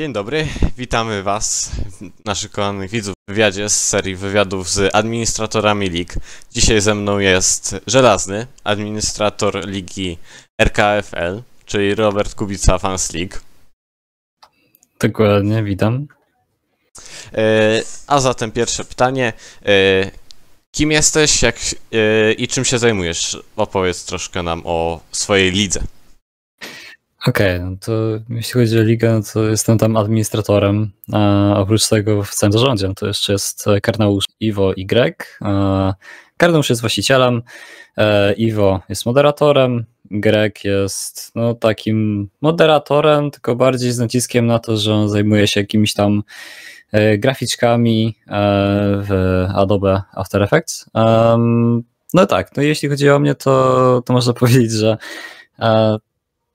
Dzień dobry, witamy Was, naszych kochanych widzów, w wywiadzie z serii wywiadów z administratorami lig. Dzisiaj ze mną jest Żelazny, administrator ligi RKFL, czyli Robert Kubica Fans League. Dokładnie, witam. E, a zatem pierwsze pytanie. E, kim jesteś jak, e, i czym się zajmujesz? Opowiedz troszkę nam o swojej lidze. Okej, okay, no to jeśli chodzi o ligę, no to jestem tam administratorem. A oprócz tego w całym zarządzie to jeszcze jest Karneusz Iwo i Greg. Karneusz jest właścicielem, Iwo jest moderatorem, Greg jest no, takim moderatorem, tylko bardziej z naciskiem na to, że on zajmuje się jakimiś tam e, graficzkami e, w Adobe After Effects. No tak, no jeśli chodzi o mnie, to, to można powiedzieć, że e,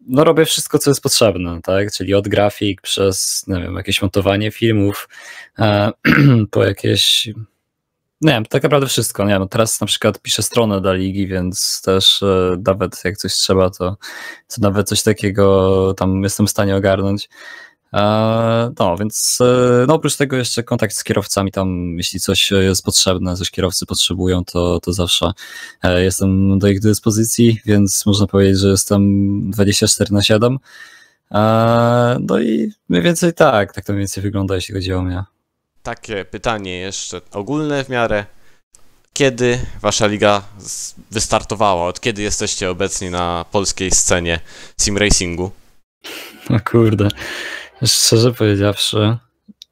no robię wszystko, co jest potrzebne, tak? Czyli od grafik przez, nie wiem, jakieś montowanie filmów, po jakieś nie wiem, tak naprawdę wszystko. Nie wiem, teraz na przykład piszę stronę dla ligi, więc też e, nawet jak coś trzeba, to, to nawet coś takiego tam jestem w stanie ogarnąć. E, no, więc e, no oprócz tego jeszcze kontakt z kierowcami tam, jeśli coś jest potrzebne, coś kierowcy potrzebują, to, to zawsze jestem do ich dyspozycji, więc można powiedzieć, że jestem 24 na 7. No i mniej więcej tak, tak to mniej więcej wygląda, jeśli chodzi o mnie takie pytanie jeszcze ogólne w miarę. Kiedy wasza liga wystartowała? Od kiedy jesteście obecni na polskiej scenie sim racingu? No kurde, szczerze powiedziawszy,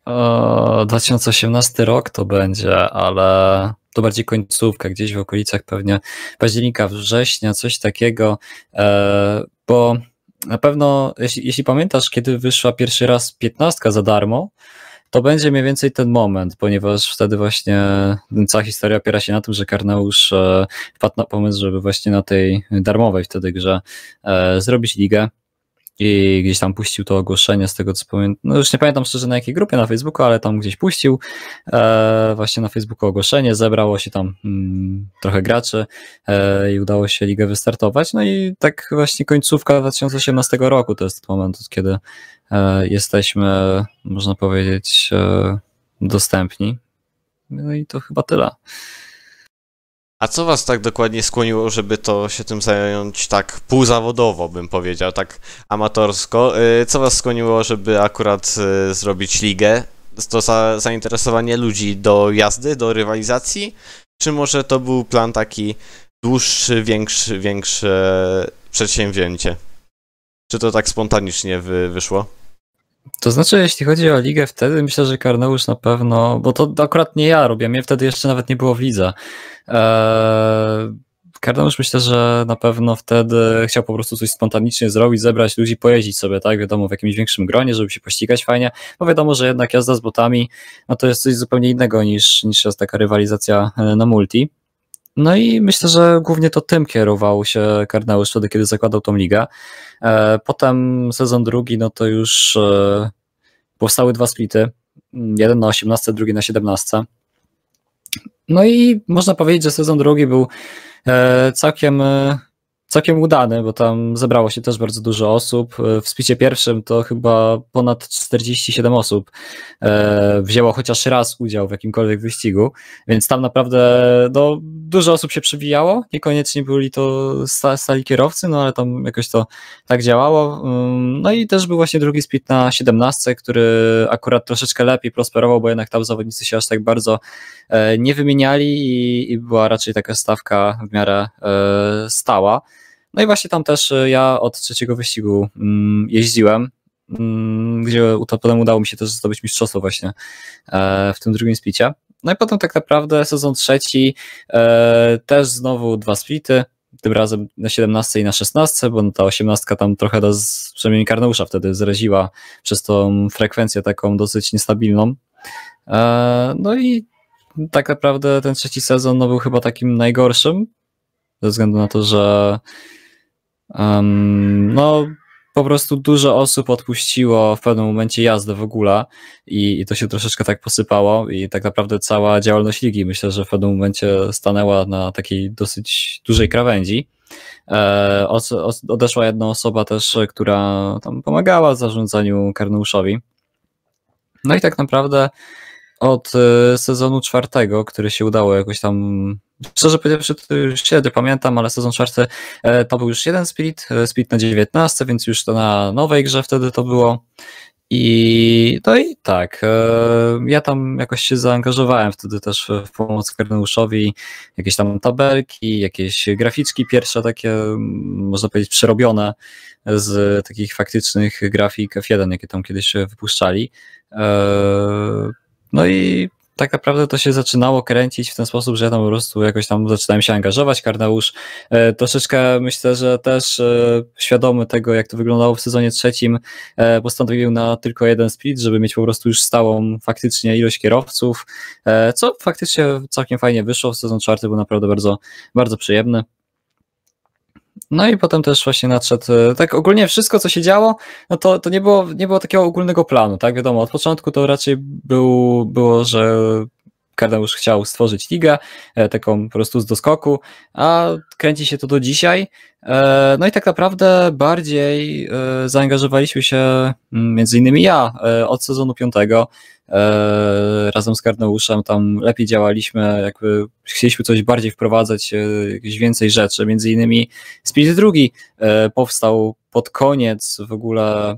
o, 2018 rok to będzie, ale to bardziej końcówka, gdzieś w okolicach pewnie października, września, coś takiego, e, bo na pewno, jeśli, jeśli pamiętasz, kiedy wyszła pierwszy raz 15 za darmo, to będzie mniej więcej ten moment, ponieważ wtedy właśnie cała historia opiera się na tym, że Karneusz e, wpadł na pomysł, żeby właśnie na tej darmowej wtedy grze e, zrobić ligę i gdzieś tam puścił to ogłoszenie z tego co pamiętam, no już nie pamiętam szczerze na jakiej grupie na Facebooku, ale tam gdzieś puścił e, właśnie na Facebooku ogłoszenie, zebrało się tam mm, trochę graczy e, i udało się ligę wystartować, no i tak właśnie końcówka 2018 roku to jest moment, od kiedy e, jesteśmy, można powiedzieć, e, dostępni. No i to chyba tyle. A co was tak dokładnie skłoniło, żeby to się tym zająć tak półzawodowo, bym powiedział, tak amatorsko? Y, co was skłoniło, żeby akurat y, zrobić ligę? To za, zainteresowanie ludzi do jazdy, do rywalizacji? Czy może to był plan taki dłuższy, większy, większe przedsięwzięcie? Czy to tak spontanicznie wy, wyszło? To znaczy, jeśli chodzi o ligę, wtedy myślę, że Karneusz na pewno, bo to akurat nie ja robię, mnie wtedy jeszcze nawet nie było w lidze. Eee, Karneusz myślę, że na pewno wtedy chciał po prostu coś spontanicznie zrobić, zebrać ludzi, pojeździć sobie, tak, wiadomo, w jakimś większym gronie, żeby się pościgać fajnie, bo wiadomo, że jednak jazda z botami, no to jest coś zupełnie innego niż, niż jest taka rywalizacja e, na multi. No i myślę, że głównie to tym kierował się Karneusz wtedy, kiedy zakładał tą ligę. E, potem sezon drugi, no to już e, powstały dwa splity. Jeden na 18, drugi na 17. No i można powiedzieć, że sezon drugi był e, całkiem całkiem udany, bo tam zebrało się też bardzo dużo osób. W spicie pierwszym to chyba ponad 47 osób e, wzięło chociaż raz udział w jakimkolwiek wyścigu, więc tam naprawdę no, dużo osób się przewijało. Niekoniecznie byli to stali kierowcy, no ale tam jakoś to tak działało. Mm, no i też był właśnie drugi split na 17, który akurat troszeczkę lepiej prosperował, bo jednak tam zawodnicy się aż tak bardzo e, nie wymieniali i, i była raczej taka stawka w miarę e, stała. No i właśnie tam też e, ja od trzeciego wyścigu mm, jeździłem, mm, gdzie potem udało mi się też zdobyć mistrzostwo właśnie e, w tym drugim splicie. No i potem tak naprawdę sezon trzeci e, też znowu dwa splity, tym razem na 17 i na 16, bo ta 18 tam trochę do, przynajmniej Karneusza wtedy zraziła przez tą frekwencję taką dosyć niestabilną. No i tak naprawdę ten trzeci sezon no, był chyba takim najgorszym, ze względu na to, że Um, no, po prostu dużo osób odpuściło w pewnym momencie jazdę w ogóle i, i, to się troszeczkę tak posypało i tak naprawdę cała działalność ligi myślę, że w pewnym momencie stanęła na takiej dosyć dużej krawędzi. E, odeszła jedna osoba też, która tam pomagała w zarządzaniu Karneuszowi. No i tak naprawdę od sezonu czwartego, który się udało jakoś tam Szczerze powiedziawszy, to już średnio pamiętam, ale sezon czwarty to był już jeden split, split na 19, więc już to na nowej grze wtedy to było. I no i tak, e, ja tam jakoś się zaangażowałem wtedy też w pomoc Karneuszowi, jakieś tam tabelki, jakieś graficzki pierwsze takie, można powiedzieć, przerobione z takich faktycznych grafik F1, jakie tam kiedyś wypuszczali. No i tak naprawdę to się zaczynało kręcić w ten sposób, że ja tam po prostu jakoś tam zaczynałem się angażować. Karneusz e, troszeczkę myślę, że też e, świadomy tego, jak to wyglądało w sezonie trzecim, e, postanowił na tylko jeden split, żeby mieć po prostu już stałą faktycznie ilość kierowców, e, co faktycznie całkiem fajnie wyszło. Sezon czwarty był naprawdę bardzo, bardzo przyjemny. No i potem też właśnie nadszedł, e, tak ogólnie wszystko, co się działo, no to, to nie, było, nie było takiego ogólnego planu, tak? Wiadomo, od początku to raczej był, było, że Kardeusz chciał stworzyć ligę, e, taką po prostu z doskoku, a kręci się to do dzisiaj. E, no i tak naprawdę bardziej zaangażowaliśmy się, mm, między innymi ja, od sezonu piątego, razem z Karneuszem tam lepiej działaliśmy, jakby chcieliśmy coś bardziej wprowadzać, e, jakieś więcej rzeczy, między innymi Split drugi e, powstał pod koniec w ogóle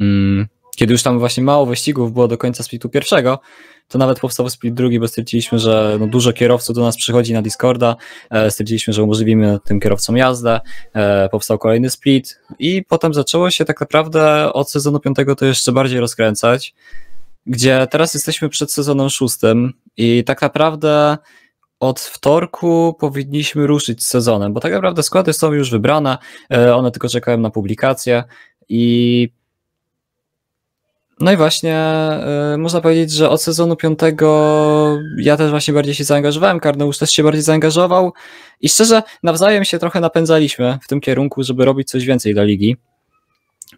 mm, kiedy już tam właśnie mało wyścigów było do końca splitu pierwszego, to nawet powstał split drugi, bo stwierdziliśmy, że no dużo kierowców do nas przychodzi na Discorda, stwierdziliśmy, że umożliwimy tym kierowcom jazdę, powstał kolejny split i potem zaczęło się tak naprawdę od sezonu piątego to jeszcze bardziej rozkręcać, gdzie teraz jesteśmy przed sezonem szóstym i tak naprawdę od wtorku powinniśmy ruszyć z sezonem, bo tak naprawdę składy są już wybrane, e, one tylko czekają na publikację i no i właśnie e, można powiedzieć, że od sezonu piątego ja też właśnie bardziej się zaangażowałem, Karneusz też się bardziej zaangażował i szczerze nawzajem się trochę napędzaliśmy w tym kierunku, żeby robić coś więcej dla ligi.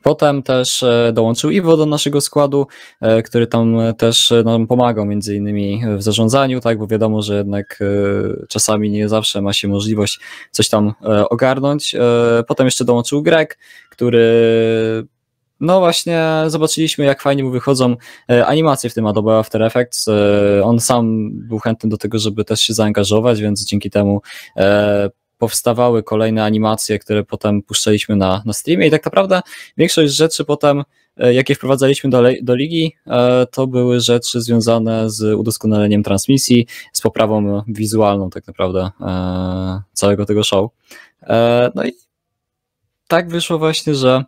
Potem też e, dołączył Iwo do naszego składu, e, który tam też nam pomagał między innymi w zarządzaniu, tak, bo wiadomo, że jednak e, czasami nie zawsze ma się możliwość coś tam ogarnąć. Potem jeszcze dołączył Greg, który no właśnie zobaczyliśmy, jak fajnie mu wychodzą animacje w tym Adobe After Effects. On sam był chętny do tego, żeby też się zaangażować, więc dzięki temu powstawały kolejne animacje, które potem puszczaliśmy na, na streamie i tak naprawdę większość rzeczy potem e, jakie wprowadzaliśmy do, do ligi, e, to były rzeczy związane z udoskonaleniem transmisji, z poprawą wizualną tak naprawdę e, całego tego show. No i tak wyszło właśnie, że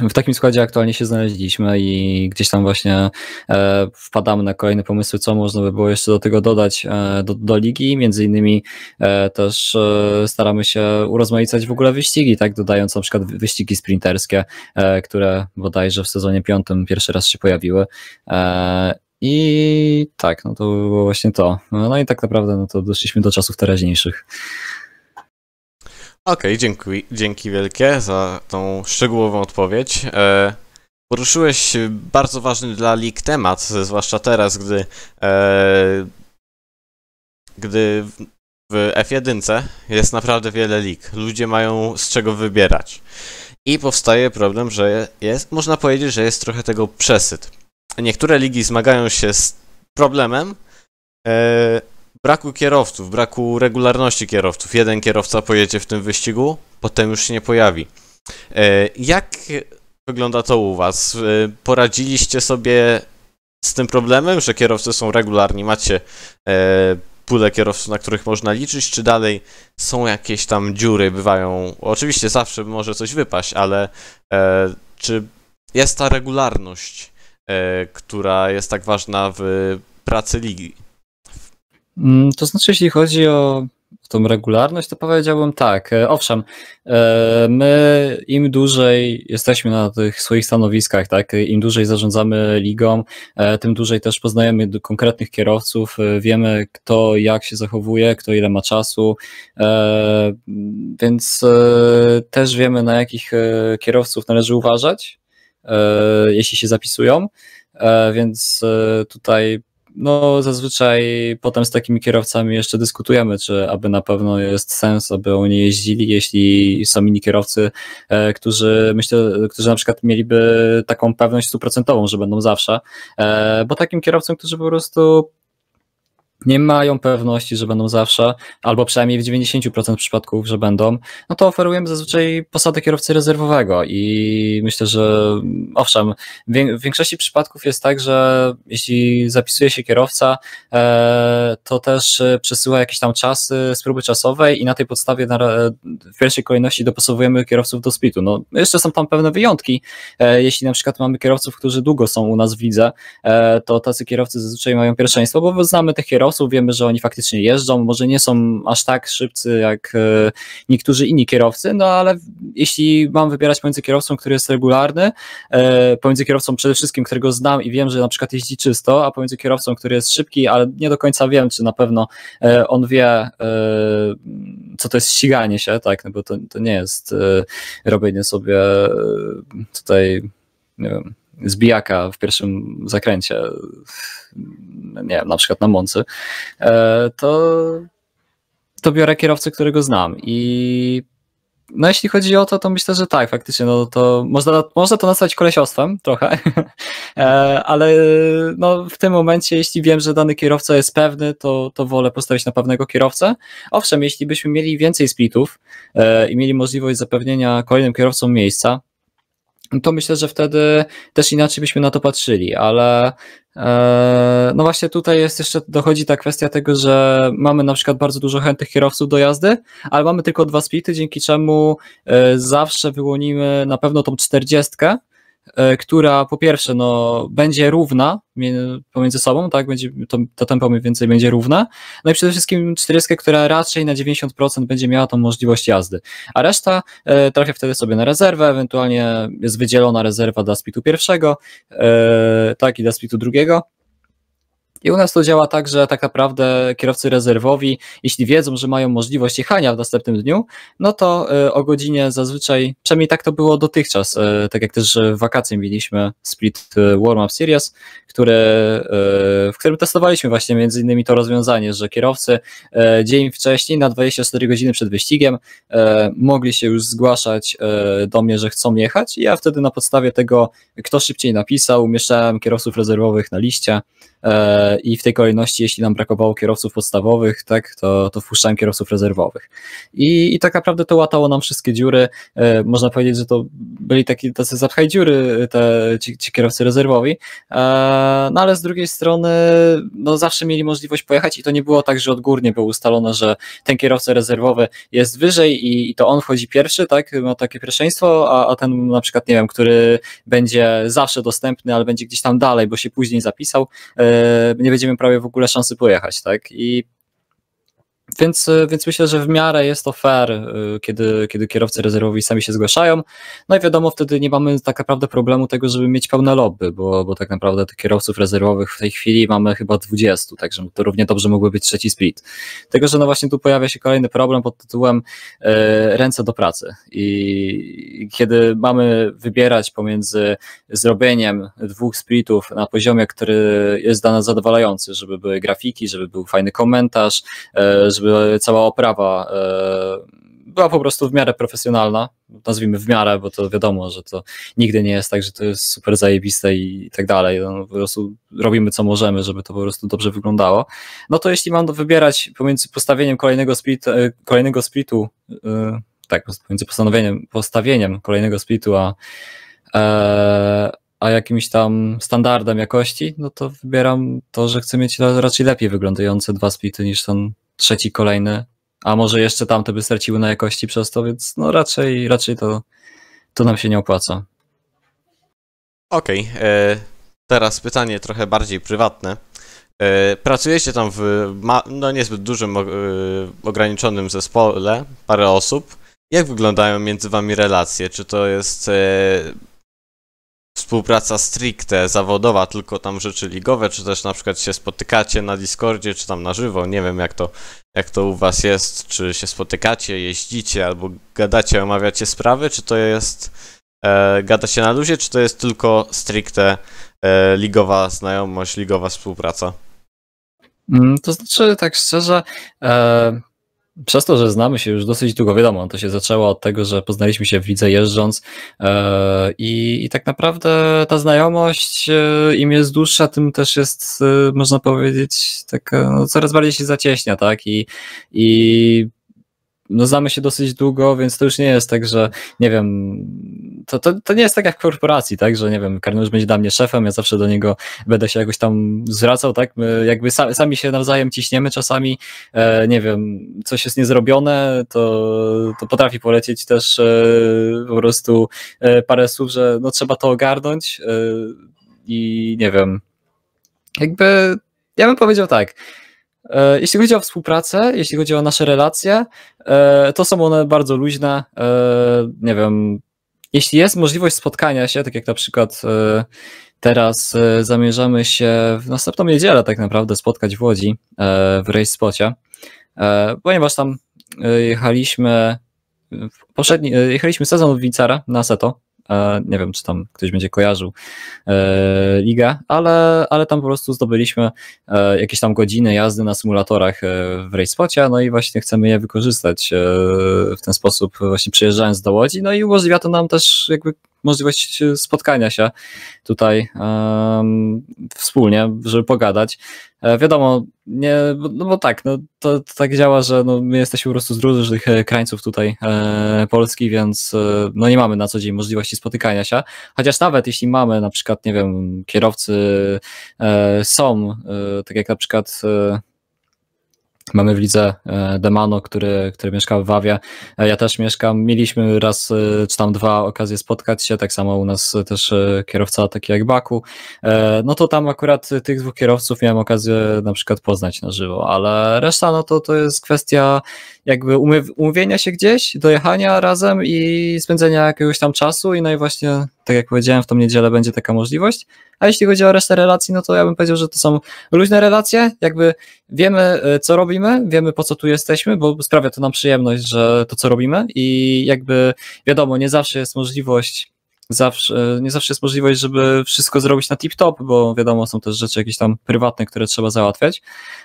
w takim składzie aktualnie się znaleźliśmy i gdzieś tam właśnie e, wpadamy na kolejne pomysły, co można by było jeszcze do tego dodać e, do, do ligi. Między innymi e, też e, staramy się urozmaicać w ogóle wyścigi, tak, dodając na przykład wyścigi sprinterskie, e, które bodajże w sezonie piątym pierwszy raz się pojawiły. E, I tak, no to było właśnie to. No i tak naprawdę no to doszliśmy do czasów teraźniejszych. Okej, okay, dzięki, wielkie za tą szczegółową odpowiedź. E, poruszyłeś bardzo ważny dla lig temat, zwłaszcza teraz, gdy, e, gdy w F1 jest naprawdę wiele lig. Ludzie mają z czego wybierać. I powstaje problem, że jest, można powiedzieć, że jest trochę tego przesyt. Niektóre ligi zmagają się z problemem, e, braku kierowców, braku regularności kierowców. Jeden kierowca pojedzie w tym wyścigu, potem już się nie pojawi. E, jak wygląda to u Was? E, poradziliście sobie z tym problemem, że kierowcy są regularni? Macie e, pulę kierowców, na których można liczyć, czy dalej są jakieś tam dziury, bywają. Oczywiście zawsze może coś wypaść, ale czy jest ta regularność, która jest tak ważna w pracy ligi? Mm, to znaczy, jeśli chodzi o tą regularność, to powiedziałbym tak. E, owszem, e, my im dłużej jesteśmy na tych swoich stanowiskach, tak, im dłużej zarządzamy ligą, e, tym dłużej też poznajemy konkretnych kierowców, wiemy kto jak się zachowuje, kto ile ma czasu, więc też wiemy na jakich kierowców należy uważać, jeśli się zapisują, więc tutaj no zazwyczaj potem z takimi kierowcami jeszcze dyskutujemy, czy aby na pewno jest sens, aby oni jeździli, jeśli są inni kierowcy, e, którzy myślę, którzy na przykład mieliby taką pewność stuprocentową, że będą zawsze, e, bo takim kierowcom, którzy po prostu nie mają pewności, że będą zawsze, albo przynajmniej w 90% przypadków, że będą, no to oferujemy zazwyczaj posadę kierowcy rezerwowego i myślę, że owszem, w większości przypadków jest tak, że jeśli zapisuje się kierowca, e, to też przesyła jakieś tam czasy z próby czasowej i na tej podstawie w pierwszej kolejności dopasowujemy kierowców do splitu. No, jeszcze są tam pewne wyjątki, e, jeśli na przykład mamy kierowców, którzy długo są u nas w lidze, e, to tacy kierowcy zazwyczaj mają pierwszeństwo, bo znamy tych kierowców, wiemy, że oni faktycznie jeżdżą, może nie są aż tak szybcy jak e, niektórzy inni kierowcy, no ale jeśli mam wybierać pomiędzy kierowcą, który jest regularny, e, pomiędzy kierowcą przede wszystkim, którego znam i wiem, że na przykład jeździ czysto, a pomiędzy kierowcą, który jest szybki, ale nie do końca wiem, czy na pewno e, on wie, co to jest ściganie się, tak, no bo to, to nie jest robienie sobie tutaj, nie wiem, zbijaka w pierwszym zakręcie, nie wiem, na przykład na Moncy, e, to, to biorę kierowcę, którego znam i no jeśli chodzi o to, to myślę, że tak, faktycznie, no to można, można to nazwać kolesiostwem trochę, e, ale no w tym momencie, jeśli wiem, że dany kierowca jest pewny, to, to wolę postawić na pewnego kierowcę. Owszem, jeśli byśmy mieli więcej splitów e, i mieli możliwość zapewnienia kolejnym kierowcom miejsca, to myślę, że wtedy też inaczej byśmy na to patrzyli, ale e, no właśnie tutaj jest jeszcze, dochodzi ta kwestia tego, że mamy na przykład bardzo dużo chętnych kierowców do jazdy, ale mamy tylko dwa splity, dzięki czemu e, zawsze wyłonimy na pewno tą czterdziestkę, która po pierwsze no, będzie równa pomiędzy sobą, tak, będzie, to, to tempo mniej więcej będzie równe, no i przede wszystkim 40, która raczej na 90% będzie miała tą możliwość jazdy, a reszta e, trafia wtedy sobie na rezerwę, ewentualnie jest wydzielona rezerwa dla splitu pierwszego, e, tak, i dla splitu drugiego, i u nas to działa tak, że tak naprawdę kierowcy rezerwowi, jeśli wiedzą, że mają możliwość jechania w następnym dniu, no to e, o godzinie zazwyczaj, przynajmniej tak to było dotychczas, e, tak jak też w wakacje mieliśmy split e, Warm Up Series, które, w którym testowaliśmy właśnie między innymi to rozwiązanie, że kierowcy dzień wcześniej, na 24 godziny przed wyścigiem, mogli się już zgłaszać do mnie, że chcą jechać i ja wtedy na podstawie tego, kto szybciej napisał, umieszczałem kierowców rezerwowych na liście, i w tej kolejności, jeśli nam brakowało kierowców podstawowych, tak, to, to wpuszczałem kierowców rezerwowych. I, I tak naprawdę to łatało nam wszystkie dziury. E, można powiedzieć, że to byli taki, tacy zapchaj dziury te, ci, ci kierowcy rezerwowi, e, no ale z drugiej strony no zawsze mieli możliwość pojechać i to nie było tak, że odgórnie było ustalone, że ten kierowca rezerwowy jest wyżej i, i to on wchodzi pierwszy, tak, ma takie pierwszeństwo, a, a ten na przykład, nie wiem, który będzie zawsze dostępny, ale będzie gdzieś tam dalej, bo się później zapisał, nie będziemy prawie w ogóle szansy pojechać, tak? I więc, więc myślę, że w miarę jest to fair, y, kiedy, kiedy kierowcy rezerwowi sami się zgłaszają. No i wiadomo, wtedy nie mamy tak naprawdę problemu tego, żeby mieć pełne lobby, bo, bo tak naprawdę tych kierowców rezerwowych w tej chwili mamy chyba 20, także to równie dobrze mógłby być trzeci split. Tego, że no właśnie tu pojawia się kolejny problem pod tytułem e, ręce do pracy. I kiedy mamy wybierać pomiędzy zrobieniem dwóch splitów na poziomie, który jest dla nas zadowalający, żeby były grafiki, żeby był fajny komentarz, e, żeby cała oprawa e, była po prostu w miarę profesjonalna, nazwijmy w miarę, bo to wiadomo, że to nigdy nie jest tak, że to jest super zajebiste i tak dalej, no, po prostu robimy co możemy, żeby to po prostu dobrze wyglądało, no to jeśli mam wybierać pomiędzy postawieniem kolejnego, split, e, kolejnego splitu, e, tak, pomiędzy postanowieniem, postawieniem kolejnego splitu, a a jakimś tam standardem jakości, no to wybieram to, że chcę mieć raczej lepiej wyglądające dwa splity niż ten trzeci, kolejny, a może jeszcze tamte by straciły na jakości przez to, więc no raczej, raczej to, to nam się nie opłaca. Okej, okay, e, teraz pytanie trochę bardziej prywatne. E, pracujecie tam w no niezbyt dużym, e, ograniczonym zespole, parę osób. Jak wyglądają między wami relacje? Czy to jest współpraca stricte zawodowa, tylko tam rzeczy ligowe, czy też na przykład się spotykacie na Discordzie, czy tam na żywo, nie wiem jak to, jak to u was jest, czy się spotykacie, jeździcie, albo gadacie, omawiacie sprawy, czy to jest e, gada się na luzie, czy to jest tylko stricte e, ligowa znajomość, ligowa współpraca? Mm, to znaczy, tak szczerze, e, przez to, że znamy się już dosyć długo, wiadomo, to się zaczęło od tego, że poznaliśmy się w lidze jeżdżąc e, i, i tak naprawdę ta znajomość e, im jest dłuższa, tym też jest, e, można powiedzieć, taka, no, coraz bardziej się zacieśnia, tak? I, i no znamy się dosyć długo, więc to już nie jest tak, że nie wiem, to, to, to nie jest tak jak w korporacji, tak, że nie wiem, Karnusz będzie dla mnie szefem, ja zawsze do niego będę się jakoś tam zwracał, tak, my jakby sami, się nawzajem ciśniemy czasami, e, nie wiem, coś jest niezrobione, to, to potrafi polecieć też e, po prostu e, parę słów, że no trzeba to ogarnąć e, i nie wiem, jakby ja bym powiedział tak, jeśli chodzi o współpracę, jeśli chodzi o nasze relacje, e, to są one bardzo luźne. E, nie wiem, jeśli jest możliwość spotkania się, tak jak na przykład teraz zamierzamy się w następną niedzielę tak naprawdę spotkać w Łodzi w Race Spocie, ponieważ tam jechaliśmy poprzedni, jechaliśmy sezon w Wicara na Seto nie wiem, czy tam ktoś będzie kojarzył e, ligę, ale, ale tam po prostu zdobyliśmy e, jakieś tam godziny jazdy na symulatorach e, w RaceSpocie, no i właśnie chcemy je wykorzystać w ten sposób, właśnie przyjeżdżając do Łodzi, no i umożliwia to nam też jakby możliwość spotkania się tutaj wspólnie, żeby pogadać. E, wiadomo, nie, no bo tak, no to, to, tak działa, że no, my jesteśmy po prostu z różnych e, krańców tutaj e, Polski, więc e, no nie mamy na co dzień możliwości spotykania się. Chociaż nawet jeśli mamy na przykład, nie wiem, kierowcy są, tak jak na przykład Mamy w lidze e, Demano, który, który mieszka w Wawie. E, ja też mieszkam. Mieliśmy raz e, czy tam dwa okazje spotkać się. Tak samo u nas też kierowca taki jak Baku. No to tam akurat tych dwóch kierowców miałem okazję na przykład poznać na żywo, ale reszta no to, to jest kwestia jakby umówienia się gdzieś, dojechania razem i spędzenia jakiegoś tam czasu i no i właśnie, tak jak powiedziałem, w tą niedzielę będzie taka możliwość. A jeśli chodzi o resztę relacji, no to ja bym powiedział, że to są luźne relacje, jakby wiemy, e, co robimy, wiemy, po co tu jesteśmy, bo sprawia to nam przyjemność, że to, co robimy i jakby wiadomo, nie zawsze jest możliwość zawsze, nie zawsze jest możliwość, żeby wszystko zrobić na tip-top, bo wiadomo, są też rzeczy jakieś tam prywatne, które trzeba załatwiać.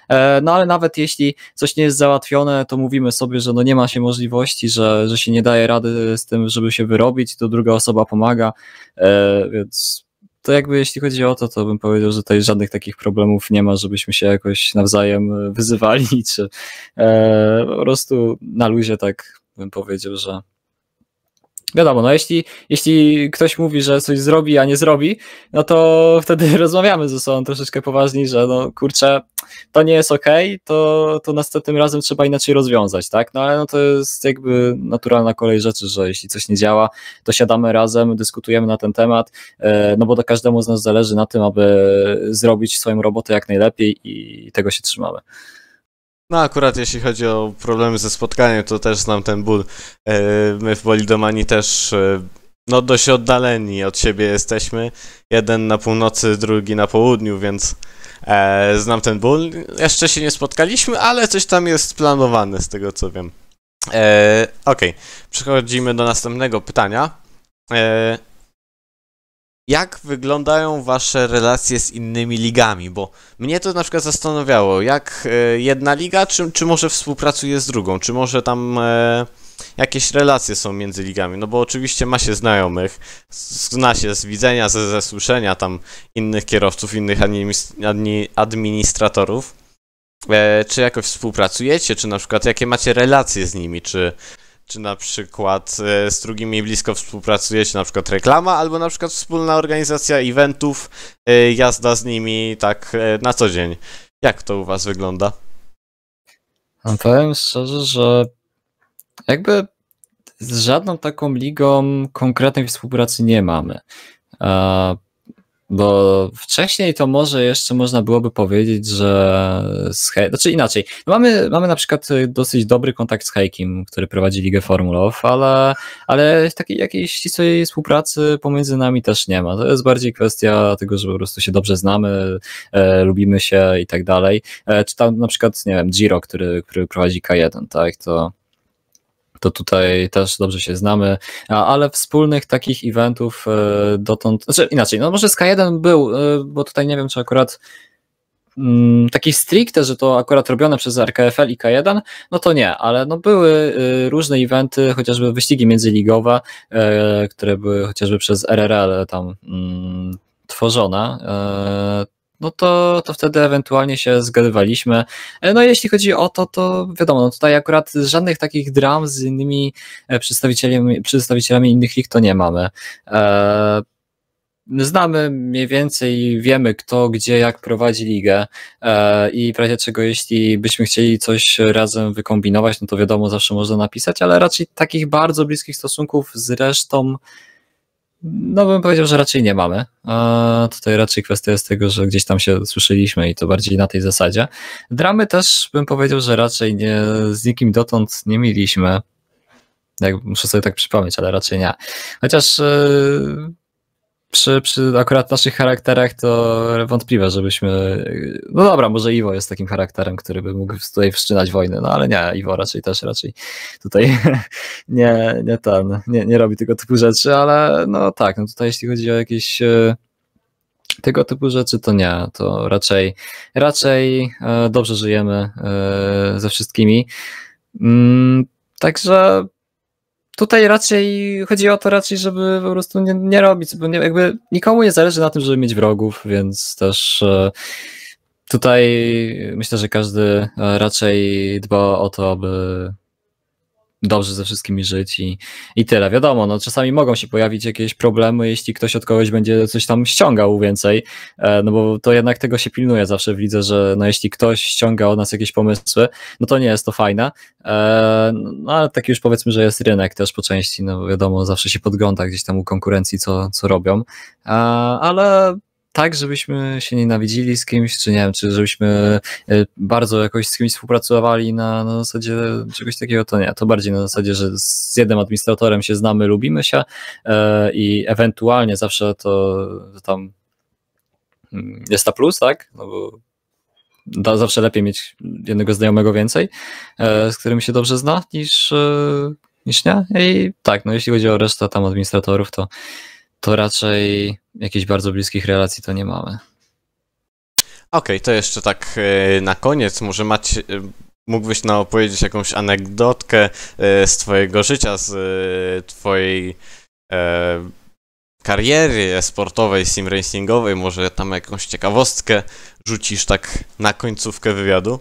E, no ale nawet jeśli coś nie jest załatwione, to mówimy sobie, że no nie ma się możliwości, że, że się nie daje rady z tym, żeby się wyrobić, to druga osoba pomaga, e, więc to jakby jeśli chodzi o to, to bym powiedział, że tutaj żadnych takich problemów nie ma, żebyśmy się jakoś nawzajem wyzywali, czy e, po prostu na luzie tak bym powiedział, że Wiadomo, no jeśli, jeśli ktoś mówi, że coś zrobi, a nie zrobi, no to wtedy rozmawiamy ze sobą troszeczkę poważniej, że no kurczę, to nie jest okej, okay, to, to następnym razem trzeba inaczej rozwiązać, tak? No ale no to jest jakby naturalna kolej rzeczy, że jeśli coś nie działa, to siadamy razem, dyskutujemy na ten temat, e, no bo to każdemu z nas zależy na tym, aby zrobić swoją robotę jak najlepiej i tego się trzymamy. No akurat jeśli chodzi o problemy ze spotkaniem, to też znam ten ból. E, my w Bolidomanii też e, no dość oddaleni od siebie jesteśmy. Jeden na północy, drugi na południu, więc e, znam ten ból. Jeszcze się nie spotkaliśmy, ale coś tam jest planowane z tego co wiem. Okay. przechodzimy do następnego pytania. Jak wyglądają wasze relacje z innymi ligami? Bo mnie to na przykład zastanawiało, jak e, jedna liga, czy, czy może współpracuje z drugą, czy może tam e, jakieś relacje są między ligami, no bo oczywiście ma się znajomych, zna się z widzenia, ze, ze słyszenia tam innych kierowców, innych administratorów. E, czy jakoś współpracujecie, czy na przykład jakie macie relacje z nimi, czy czy na przykład e, z drugimi blisko współpracujecie, na przykład reklama, albo na przykład wspólna organizacja eventów, e, jazda z nimi tak e, na co dzień. Jak to u was wygląda? Powiem szczerze, że jakby z żadną taką ligą konkretnej współpracy nie mamy. Bo wcześniej to może jeszcze można byłoby powiedzieć, że z He znaczy inaczej. No mamy, mamy na przykład y, dosyć dobry kontakt z Heikiem, który prowadzi Ligę Formulow, ale, ale takiej jakiejś ścisłej współpracy pomiędzy nami też nie ma. To jest bardziej kwestia tego, że po prostu się dobrze znamy, e, lubimy się i tak dalej. E, czy tam na przykład, nie wiem, Giro, który, który prowadzi K1, tak, to to tutaj też dobrze się znamy, ale wspólnych takich eventów e, dotąd, znaczy inaczej, no może Sky1 był, e, bo tutaj nie wiem, czy akurat mm, takich stricte, że to akurat robione przez RKFL i K1, no to nie, ale no były y, różne eventy, chociażby wyścigi międzyligowe, e, które były chociażby przez RRL tam mm, tworzone, e, no to, to wtedy ewentualnie się zgadywaliśmy. E, no jeśli chodzi o to, to wiadomo, no tutaj akurat żadnych takich dram z innymi przedstawicielami, przedstawicielami innych lig to nie mamy znamy mniej więcej, wiemy kto, gdzie, jak prowadzi ligę e, i w razie czego, jeśli byśmy chcieli coś razem wykombinować, no to wiadomo, zawsze można napisać, ale raczej takich bardzo bliskich stosunków z resztą, no bym powiedział, że raczej nie mamy. A tutaj raczej kwestia jest tego, że gdzieś tam się słyszeliśmy i to bardziej na tej zasadzie. Dramy też bym powiedział, że raczej nie, z nikim dotąd nie mieliśmy. Jak, muszę sobie tak przypomnieć, ale raczej nie. Chociaż yy, przy, przy akurat naszych charakterach to wątpliwe, żebyśmy. No dobra, może Iwo jest takim charakterem, który by mógł tutaj wszczynać wojnę, no ale nie, Iwo raczej też raczej tutaj nie, nie ten, nie, nie robi tego typu rzeczy, ale no tak, no tutaj jeśli chodzi o jakieś e, tego typu rzeczy, to nie, to raczej raczej e, dobrze żyjemy e, ze wszystkimi. Mm, także tutaj raczej chodzi o to raczej, żeby po prostu nie, nie robić, bo nie, jakby nikomu nie zależy na tym, żeby mieć wrogów, więc też e, tutaj myślę, że każdy e, raczej dba o to, aby dobrze ze wszystkimi żyć i, i tyle. Wiadomo, no czasami mogą się pojawić jakieś problemy, jeśli ktoś od kogoś będzie coś tam ściągał więcej, e, no bo to jednak tego się pilnuje zawsze widzę, że no jeśli ktoś ściąga od nas jakieś pomysły, no to nie jest to fajne, e, no ale taki już powiedzmy, że jest rynek też po części, no wiadomo, zawsze się podgląda gdzieś tam u konkurencji, co, co robią, e, ale tak, żebyśmy się nienawidzili z kimś, czy nie wiem, czy żebyśmy e, bardzo jakoś z kimś współpracowali na, na zasadzie czegoś takiego, to nie. To bardziej na zasadzie, że z jednym administratorem się znamy, lubimy się e, i ewentualnie zawsze to, tam mm, jest ta plus, tak? No bo da zawsze lepiej mieć jednego znajomego więcej, e, z którym się dobrze zna, niż, niż nie. I tak, no jeśli chodzi o resztę tam administratorów, to to raczej jakichś bardzo bliskich relacji to nie mamy. Okej, okay, to jeszcze tak e, na koniec, może macie, mógłbyś nam opowiedzieć jakąś anegdotkę e, z twojego życia, z e, twojej kariery sportowej, sim racingowej, może tam jakąś ciekawostkę rzucisz tak na końcówkę wywiadu?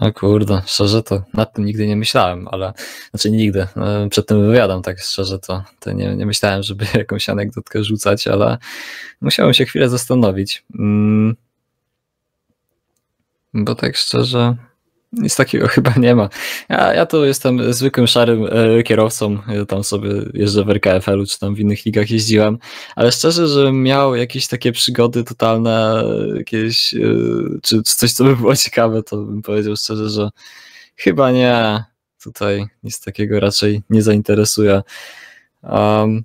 O kurde, szczerze to nad tym nigdy nie myślałem, ale znaczy nigdy. E, przed tym wywiadem tak szczerze to, to nie, nie myślałem, żeby jakąś anegdotkę rzucać, ale musiałem się chwilę zastanowić. Mm. Bo tak szczerze, nic takiego chyba nie ma. Ja, ja tu jestem zwykłym szarym e, kierowcą, ja tam sobie jeżdżę w RKFL-u czy tam w innych ligach jeździłem, ale szczerze, że miał jakieś takie przygody totalne, jakieś, e, czy, czy coś, co by było ciekawe, to bym powiedział szczerze, że chyba nie. Tutaj nic takiego raczej nie zainteresuje. Um,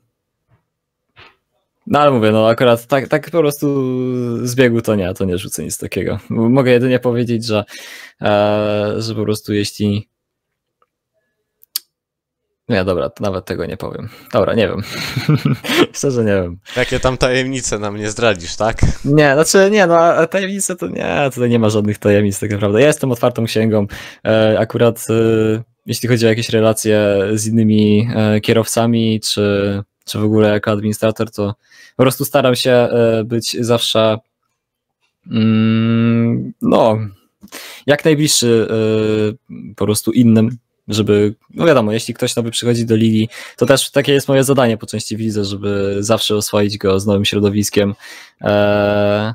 no ale mówię, no akurat tak, tak po prostu z biegu to nie, to nie rzucę nic takiego. Mogę jedynie powiedzieć, że, e, że po prostu jeśli. Nie, dobra, to nawet tego nie powiem. Dobra, nie wiem. Szczerze nie wiem. Jakie tam tajemnice nam nie zdradzisz, tak? Nie, znaczy nie, no a tajemnice to nie, tutaj nie ma żadnych tajemnic tak naprawdę. Ja jestem otwartą księgą. E, akurat e, jeśli chodzi o jakieś relacje z innymi e, kierowcami, czy czy w ogóle jako administrator, to po prostu staram się e, być zawsze mm, no, jak najbliższy e, po prostu innym, żeby, no wiadomo, jeśli ktoś nowy przychodzi do ligi, to też takie jest moje zadanie po części widzę, żeby zawsze oswoić go z nowym środowiskiem. E,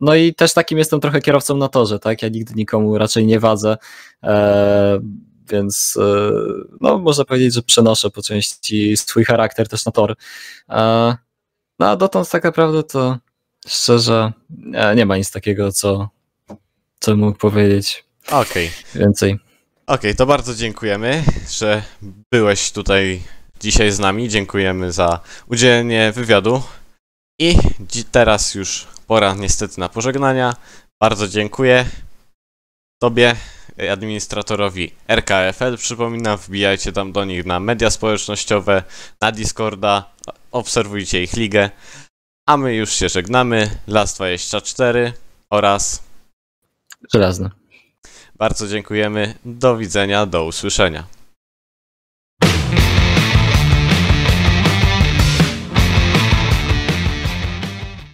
no i też takim jestem trochę kierowcą na torze, tak? Ja nigdy nikomu raczej nie wadzę więc no, można powiedzieć, że przenoszę po części swój charakter też na tor. No a dotąd tak naprawdę to szczerze nie ma nic takiego, co, co mógł powiedzieć okay. więcej. Okej, okay, to bardzo dziękujemy, że byłeś tutaj dzisiaj z nami. Dziękujemy za udzielenie wywiadu. I teraz już pora niestety na pożegnania. Bardzo dziękuję Tobie administratorowi RKFL. Przypominam, wbijajcie tam do nich na media społecznościowe, na Discorda, obserwujcie ich ligę. A my już się żegnamy. Las 24. oraz Żelazny. bardzo dziękujemy. Do widzenia, do usłyszenia.